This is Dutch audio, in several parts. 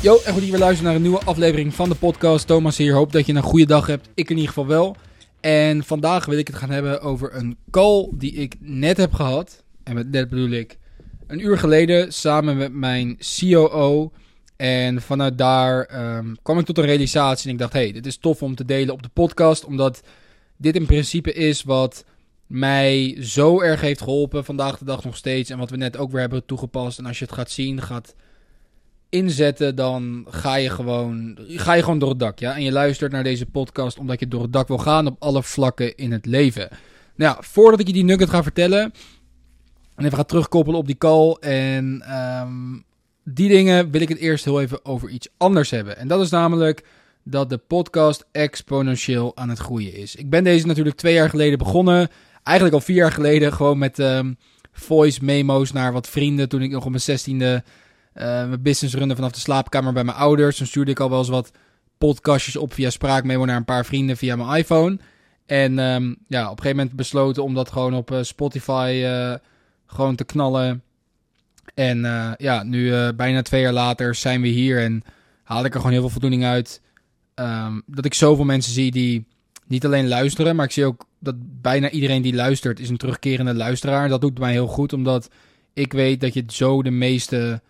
Yo, en goed dat je weer luistert naar een nieuwe aflevering van de podcast. Thomas hier, hoop dat je een goede dag hebt. Ik in ieder geval wel. En vandaag wil ik het gaan hebben over een call die ik net heb gehad. En met net bedoel ik een uur geleden samen met mijn COO. En vanuit daar ehm, kwam ik tot een realisatie en ik dacht, hey, dit is tof om te delen op de podcast. Omdat dit in principe is wat mij zo erg heeft geholpen vandaag de dag nog steeds. En wat we net ook weer hebben toegepast. En als je het gaat zien, gaat inzetten, dan ga je gewoon, ga je gewoon door het dak. Ja? En je luistert naar deze podcast omdat je door het dak wil gaan op alle vlakken in het leven. Nou voordat ik je die nugget ga vertellen. En even ga terugkoppelen op die call. En ehm, die dingen wil ik het eerst heel even over iets anders hebben. En dat is namelijk dat de podcast exponentieel aan het groeien is. Ik ben deze natuurlijk twee jaar geleden begonnen. Eigenlijk al vier jaar geleden. Gewoon met ehm, voice memo's naar wat vrienden. Toen ik nog op mijn zestiende uh, mijn business runnen vanaf de slaapkamer bij mijn ouders. Dan stuurde ik al wel eens wat podcastjes op via spraakmemo naar een paar vrienden via mijn iPhone. En um, ja, op een gegeven moment besloten om dat gewoon op uh, Spotify uh, gewoon te knallen. En ja, nu bijna twee jaar later zijn we hier en haal ik er gewoon heel veel voldoening uit. Um, dat ik zoveel mensen zie die niet alleen luisteren, maar ik zie ook dat bijna iedereen die luistert is een terugkerende luisteraar. Dat doet mij heel goed, omdat ik weet dat je zo de meeste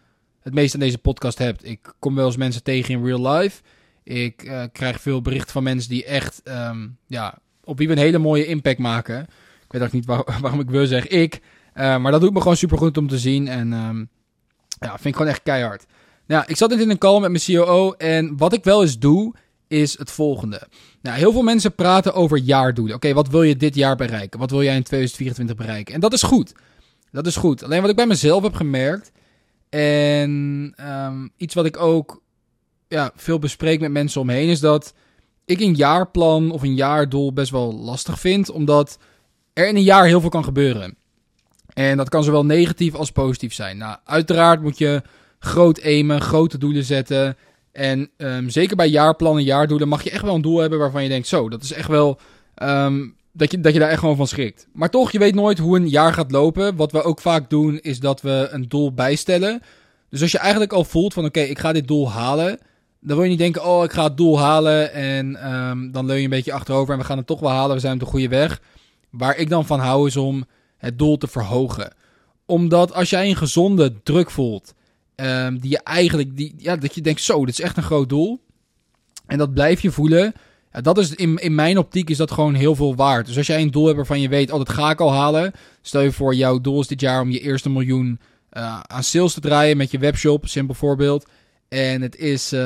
het meest aan deze podcast hebt. Ik kom wel eens mensen tegen in real life. Ik uh, krijg veel berichten van mensen die echt, um, ja, op wie we een hele mooie impact maken. Ik weet ook niet waar, waarom ik wil zeg ik. Uh, maar dat doet me gewoon super goed om te zien. En um, ja, vind ik gewoon echt keihard. Nou, ik zat net in een call met mijn COO. En wat ik wel eens doe, is het volgende. Nou, heel veel mensen praten over jaardoelen. Oké, wat wil je dit jaar bereiken? Wat wil jij in 2024 bereiken? En dat is goed. Dat is goed. Alleen wat ik bij mezelf heb gemerkt en um, iets wat ik ook ja, veel bespreek met mensen omheen is dat ik een jaarplan of een jaardoel best wel lastig vind, omdat er in een jaar heel veel kan gebeuren. En dat kan zowel negatief als positief zijn. Nou, uiteraard moet je groot aimen, grote doelen zetten. En um, zeker bij jaarplannen, jaardoelen mag je echt wel een doel hebben waarvan je denkt, zo, dat is echt wel um, dat je, dat je daar echt gewoon van schrikt. Maar toch, je weet nooit hoe een jaar gaat lopen. Wat we ook vaak doen, is dat we een doel bijstellen. Dus als je eigenlijk al voelt van oké, ik ga dit doel halen. Dan wil je niet denken, oh, ik ga het doel halen. En um, dan leun je een beetje achterover en we gaan het toch wel halen. We zijn op de goede weg. Waar ik dan van hou is om het doel te verhogen. Omdat als jij een gezonde druk voelt, um, die je eigenlijk, die, ja, dat je denkt, zo, dit is echt een groot doel. En dat blijf je voelen ja, dat is in, in mijn optiek is dat gewoon heel veel waard. Dus als jij een doel hebt waarvan je weet, oh, dat ga ik al halen. Stel je voor, jouw doel is dit jaar om je eerste miljoen uh, aan sales te draaien met je webshop, simpel voorbeeld. En het is, uh,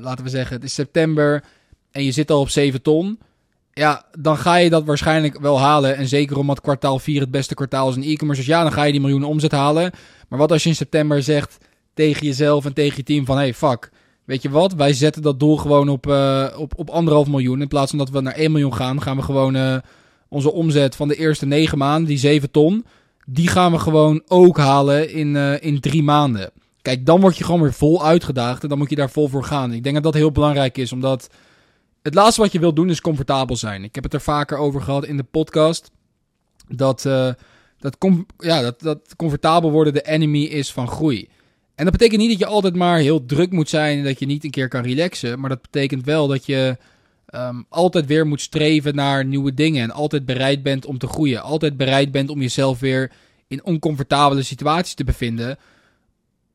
laten we zeggen, het is september en je zit al op 7 ton. Ja, dan ga je dat waarschijnlijk wel halen. En zeker omdat kwartaal 4 het beste kwartaal is in e-commerce. Dus ja, dan ga je die miljoenen omzet halen. Maar wat als je in september zegt tegen jezelf en tegen je team van... Hey, fuck, Weet je wat? Wij zetten dat doel gewoon op, uh, op, op anderhalf miljoen. In plaats van dat we naar 1 miljoen gaan, gaan we gewoon uh, onze omzet van de eerste negen maanden, die 7 ton, die gaan we gewoon ook halen in, uh, in drie maanden. Kijk, dan word je gewoon weer vol uitgedaagd en dan moet je daar vol voor gaan. Ik denk dat dat heel belangrijk is, omdat het laatste wat je wilt doen is comfortabel zijn. Ik heb het er vaker over gehad in de podcast. Dat, dat, com ja, dat, dat comfortabel worden de enemy is van groei. En dat betekent niet dat je altijd maar heel druk moet zijn en dat je niet een keer kan relaxen. Maar dat betekent wel dat je um, altijd weer moet streven naar nieuwe dingen. En altijd bereid bent om te groeien. Altijd bereid bent om jezelf weer in oncomfortabele situaties te bevinden.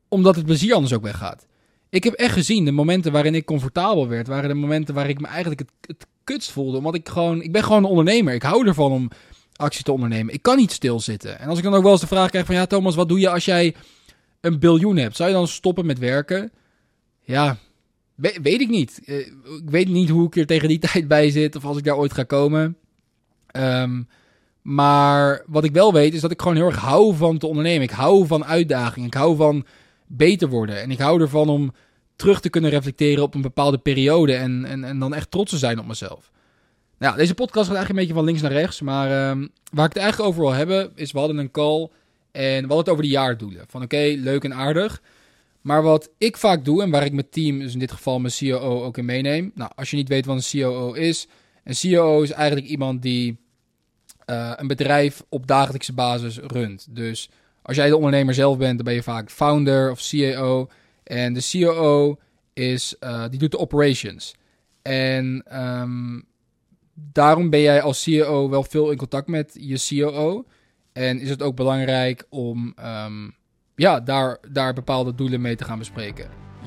Omdat het plezier anders ook weggaat. Ik heb echt gezien, de momenten waarin ik comfortabel werd, waren de momenten waar ik me eigenlijk het, het kutst voelde. Omdat ik gewoon, ik ben gewoon een ondernemer. Ik hou ervan om actie te ondernemen. Ik kan niet stilzitten. En als ik dan ook wel eens de vraag krijg van, ja Thomas, wat doe je als jij een biljoen hebt, zou je dan stoppen met werken? Ja, weet, ik niet. Uh, ik weet niet hoe ik er tegen die tijd bij zit of als ik daar ooit ga komen. Um, maar wat ik wel weet is dat ik gewoon heel erg hou van te ondernemen. Ik hou van uitdaging. Ik hou van beter worden. En ik hou ervan om terug te kunnen reflecteren op een bepaalde periode. En, en, en dan echt trots te zijn op mezelf. Nou, deze podcast gaat eigenlijk een beetje van links naar rechts. Maar um, waar ik het eigenlijk over wil hebben, is we hadden een call en we hadden het over de jaardoelen. Van oké, leuk en aardig. Maar wat ik vaak doe en waar ik mijn team, dus in dit geval mijn COO, ook in meeneem. Nou, als je niet weet wat een COO is. Een COO is eigenlijk iemand die uh, een bedrijf op dagelijkse basis runt. Dus Als jij de ondernemer zelf bent, dan ben je vaak founder of CEO. En de COO is, uh, die doet de operations. En um, daarom ben jij als CEO wel veel in contact met je COO. En is het ook belangrijk om um, ja, daar, daar bepaalde doelen mee te gaan bespreken.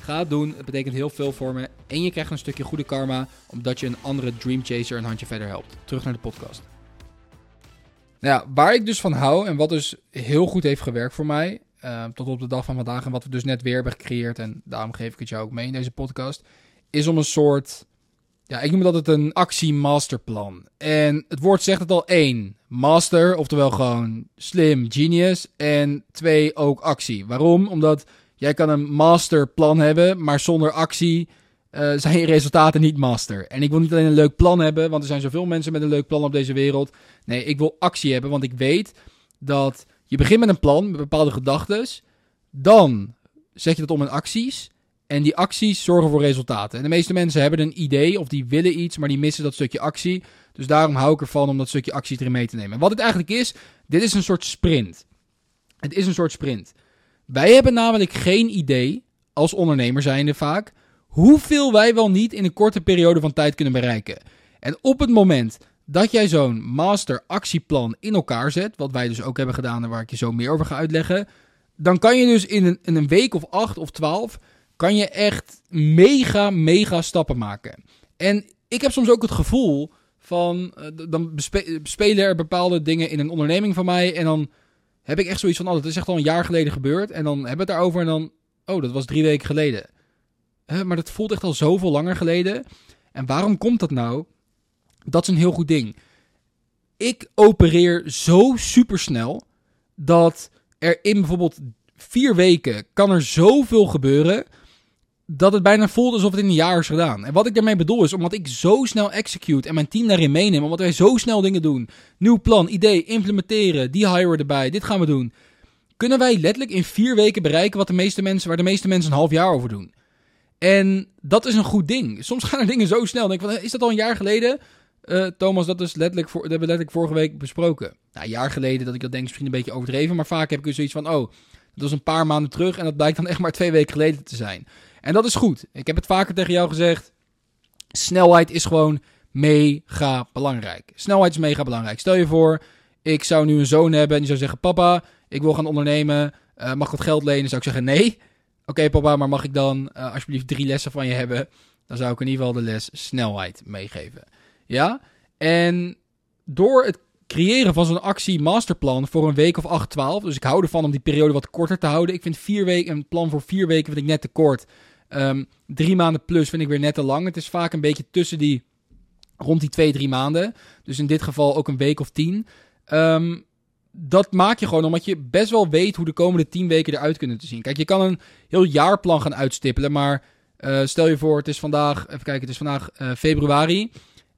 Ga het doen, het betekent heel veel voor me. En je krijgt een stukje goede karma, omdat je een andere Dream Chaser een handje verder helpt. Terug naar de podcast. Nou ja, waar ik dus van hou en wat dus heel goed heeft gewerkt voor mij, uh, tot op de dag van vandaag en wat we dus net weer hebben gecreëerd, en daarom geef ik het jou ook mee in deze podcast, is om een soort, ja, ik noem dat het een actie-masterplan. En het woord zegt het al één, master, oftewel gewoon slim, genius, en twee, ook actie. Waarom? Omdat Jij kan een masterplan hebben, maar zonder actie uh, zijn je resultaten niet master. En ik wil niet alleen een leuk plan hebben, want er zijn zoveel mensen met een leuk plan op deze wereld. Nee, ik wil actie hebben, want ik weet dat je begint met een plan, met bepaalde gedachten. Dan zet je dat om in acties. En die acties zorgen voor resultaten. En de meeste mensen hebben een idee of die willen iets, maar die missen dat stukje actie. Dus daarom hou ik ervan om dat stukje actie erin mee te nemen. En wat het eigenlijk is, dit is een soort sprint. Het is een soort sprint. Wij hebben namelijk geen idee, als ondernemer zijnde vaak, hoeveel wij wel niet in een korte periode van tijd kunnen bereiken. En op het moment dat jij zo'n master actieplan in elkaar zet, wat wij dus ook hebben gedaan en waar ik je zo meer over ga uitleggen, dan kan je dus in een, in een week of acht of twaalf, kan je echt mega, mega stappen maken. En ik heb soms ook het gevoel van, uh, dan spelen er bepaalde dingen in een onderneming van mij en dan heb ik echt zoiets van, oh, is echt al een jaar geleden gebeurd. En dan hebben we het daarover en dan, oh, dat was drie weken geleden. maar dat voelt echt al zoveel langer geleden. En waarom komt dat nou? Dat is een heel goed ding. Ik opereer zo supersnel dat er in bijvoorbeeld vier weken kan er zoveel gebeuren dat het bijna voelt alsof het in een jaar is gedaan. En wat ik daarmee bedoel is, omdat ik zo snel execute en mijn team daarin meeneem, omdat wij zo snel dingen doen, nieuw plan, idee, implementeren, die hire erbij, dit gaan we doen, kunnen wij letterlijk in vier weken bereiken wat de meeste mensen, waar de meeste mensen een half jaar over doen. En dat is een goed ding. Soms gaan er dingen zo snel. denk ik van, is dat al een jaar geleden? Uh, Thomas, dat, is letterlijk voor, dat hebben we letterlijk vorige week besproken. Nou, een jaar geleden dat ik dat denk is misschien een beetje overdreven. Maar vaak heb ik dus zoiets van, oh, dat was een paar maanden terug. En dat blijkt dan echt maar twee weken geleden te zijn. En dat is goed. Ik heb het vaker tegen jou gezegd. Snelheid is gewoon mega belangrijk. Snelheid is mega belangrijk. Stel je voor, ik zou nu een zoon hebben en die zou zeggen: Papa, ik wil gaan ondernemen. Uh, mag ik wat geld lenen? Zou ik zeggen: Nee. Oké, papa, maar mag ik dan uh, alsjeblieft drie lessen van je hebben? Dan zou ik in ieder geval de les snelheid meegeven. Ja? En door het creëren van zo'n actie masterplan voor een week of 8, 12. Dus ik hou ervan om die periode wat korter te houden. Ik vind vier weken, een plan voor vier weken vind ik net te kort. Um, drie maanden plus vind ik weer net te lang. Het is vaak een beetje tussen die, rond die twee, drie maanden. Dus in dit geval ook een week of tien. Um, dat maak je gewoon omdat je best wel weet hoe de komende tien weken eruit kunnen te zien. Kijk, je kan een heel jaarplan gaan uitstippelen, maar uh, stel je voor, het is vandaag, even kijken, het is vandaag uh, februari.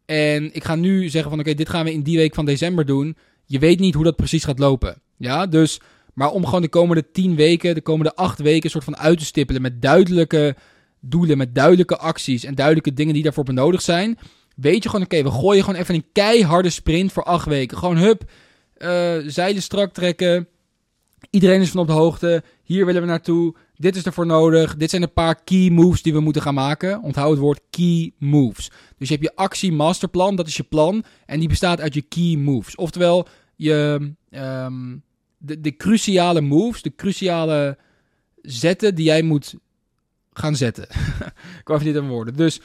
En ik ga nu zeggen van oké, dit gaan we in die week van december doen. Je weet niet hoe dat precies gaat lopen. Ja, dus maar om gewoon de komende tien weken, de komende acht weken, soort van uit te stippelen met duidelijke doelen, met duidelijke acties en duidelijke dingen die daarvoor benodigd zijn. Weet je gewoon, oké, we gooien gewoon even een keiharde sprint voor acht weken. Gewoon hup, uh, zeilen strak trekken. Iedereen is van op de hoogte. Hier willen we naartoe. Dit is ervoor nodig. Dit zijn een paar key moves die we moeten gaan maken. Onthoud het woord key moves. Dus je hebt je actie masterplan, dat is je plan. En die bestaat uit je key moves. Oftewel, je, um, de, cruciale moves, de cruciale zetten die jij moet gaan zetten. Ik even niet aan woorden. Dus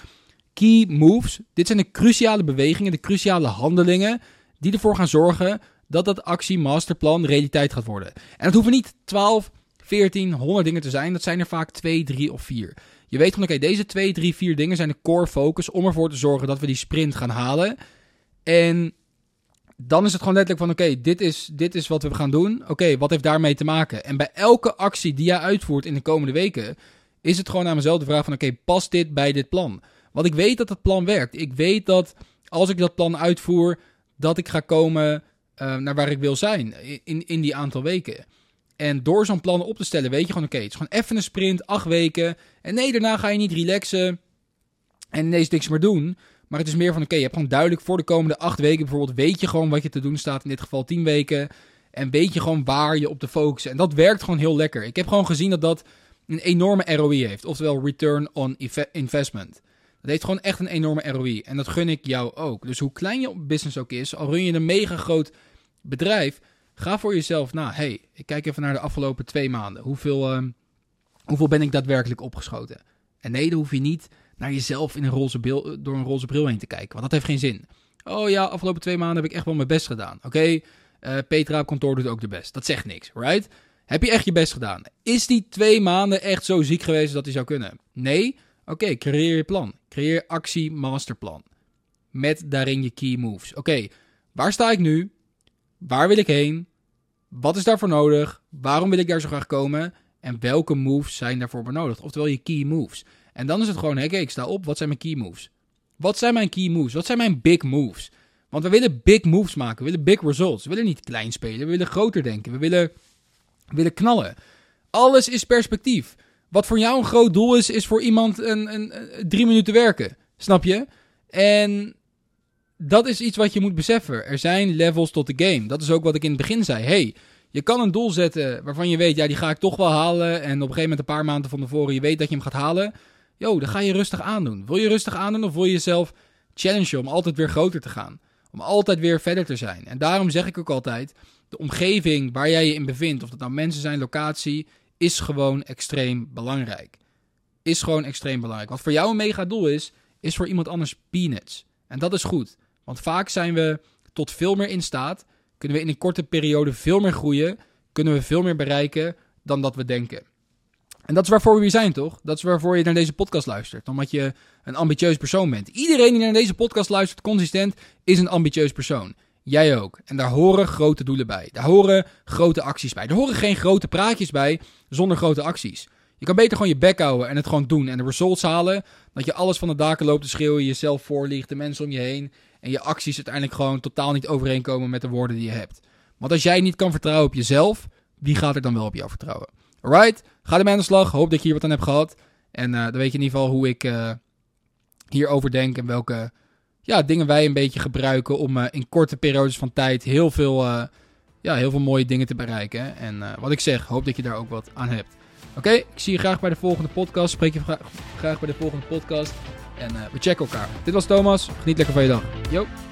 key moves, dit zijn de cruciale bewegingen, de cruciale handelingen die ervoor gaan zorgen dat dat actie masterplan realiteit gaat worden. En het hoeven niet 12, 14, 100 dingen te zijn. Dat zijn er vaak 2, 3 of 4. Je weet gewoon, oké, deze 2, 3, 4 dingen zijn de core focus om ervoor te zorgen dat we die sprint gaan halen. En dan is het gewoon letterlijk van: oké, dit, is, dit is wat we gaan doen. Oké, wat heeft daarmee te maken? En bij elke actie die jij uitvoert in de komende weken, is het gewoon aan mezelf de vraag: van oké, past dit bij dit plan? Want ik weet dat het plan werkt. Ik weet dat als ik dat plan uitvoer, dat ik ga komen uh, naar waar ik wil zijn in, in die aantal weken. En door zo'n plan op te stellen, weet je gewoon: oké, het is gewoon even een sprint, acht weken. En nee, daarna ga je niet relaxen en ineens niks meer doen. Maar het is meer van, oké, je hebt gewoon duidelijk voor de komende acht weken bijvoorbeeld, weet je gewoon wat je te doen staat, in dit geval tien weken. En weet je gewoon waar je op te focussen. En dat werkt gewoon heel lekker. Ik heb gewoon gezien dat dat een enorme ROI heeft. Oftewel return on investment. Dat heeft gewoon echt een enorme ROI. En dat gun ik jou ook. Dus hoe klein je business ook is, al run je een mega groot bedrijf, ga voor jezelf na. hey, ik kijk even naar de afgelopen twee maanden. Hoeveel, uh, hoeveel ben ik daadwerkelijk opgeschoten? En nee, dan hoef je niet naar jezelf in een roze bril, door een roze bril heen te kijken. Want dat heeft geen zin. Oh ja, afgelopen twee maanden heb ik echt wel mijn best gedaan. Oké, okay, uh, Petra kantoor doet ook de best. Dat zegt niks, right? Heb je echt je best gedaan? Is die twee maanden echt zo ziek geweest dat hij zou kunnen? Nee? Oké, creëer je plan. Creëer actie masterplan. Met daarin je key moves. Oké, waar sta ik nu? Waar wil ik heen? Wat is daarvoor nodig? Waarom wil ik daar zo graag komen? En welke moves zijn daarvoor benodigd? Oftewel je key moves. En dan is het gewoon, hey, ik sta op, wat zijn mijn key moves? Wat zijn mijn key moves? Wat zijn mijn big moves? Want we willen big moves maken, we willen big results. We willen niet klein spelen, we willen groter denken, we willen, willen knallen. Alles is perspectief. Wat voor jou een groot doel is, is voor iemand een, een, een, drie minuten werken. Snap je? En dat is iets wat je moet beseffen. Er zijn levels tot de game. Dat is ook wat ik in het begin zei. Hey, je kan een doel zetten waarvan je weet, ja, die ga ik toch wel halen. En op een gegeven moment, een paar maanden van tevoren, je weet dat je hem gaat halen. Yo, dan ga je rustig aandoen. Wil je rustig aandoen of wil je jezelf challengen om altijd weer groter te gaan? Om altijd weer verder te zijn. En daarom zeg ik ook altijd, de omgeving waar jij je in bevindt, of dat nou mensen zijn, locatie, is gewoon extreem belangrijk. Is gewoon extreem belangrijk. Wat voor jou een mega doel is, is voor iemand anders peanuts. En dat is goed. Want vaak zijn we tot veel meer in staat. Kunnen we in een korte periode veel meer groeien. Kunnen we veel meer bereiken dan dat we denken. En dat is waarvoor we hier zijn, toch? Dat is waarvoor je naar deze podcast luistert. Omdat je een ambitieus persoon bent. Iedereen die naar deze podcast luistert consistent is een ambitieus persoon. Jij ook. En daar horen grote doelen bij. Daar horen grote acties bij. Er horen geen grote praatjes bij zonder grote acties. Je kan beter gewoon je bek houden en het gewoon doen en de results halen. Dat je alles van de daken loopt te schreeuwen, jezelf voorliegt, de mensen om je heen. En je acties uiteindelijk gewoon totaal niet overeenkomen met de woorden die je hebt. Want als jij niet kan vertrouwen op jezelf, wie gaat er dan wel op jou vertrouwen? Alright, ga ermee aan de slag. Hoop dat je hier wat aan hebt gehad. En uh, dan weet je in ieder geval hoe ik uh, hierover denk en welke ja, dingen wij een beetje gebruiken om uh, in korte periodes van tijd heel veel, ja, heel veel mooie dingen te bereiken. En wat ik zeg, hoop dat je daar ook wat aan hebt. Oké, ik zie je graag bij de volgende podcast. Spreek je graag bij de volgende podcast. En we checken elkaar. Dit was Thomas. Geniet lekker van je dag. Yo.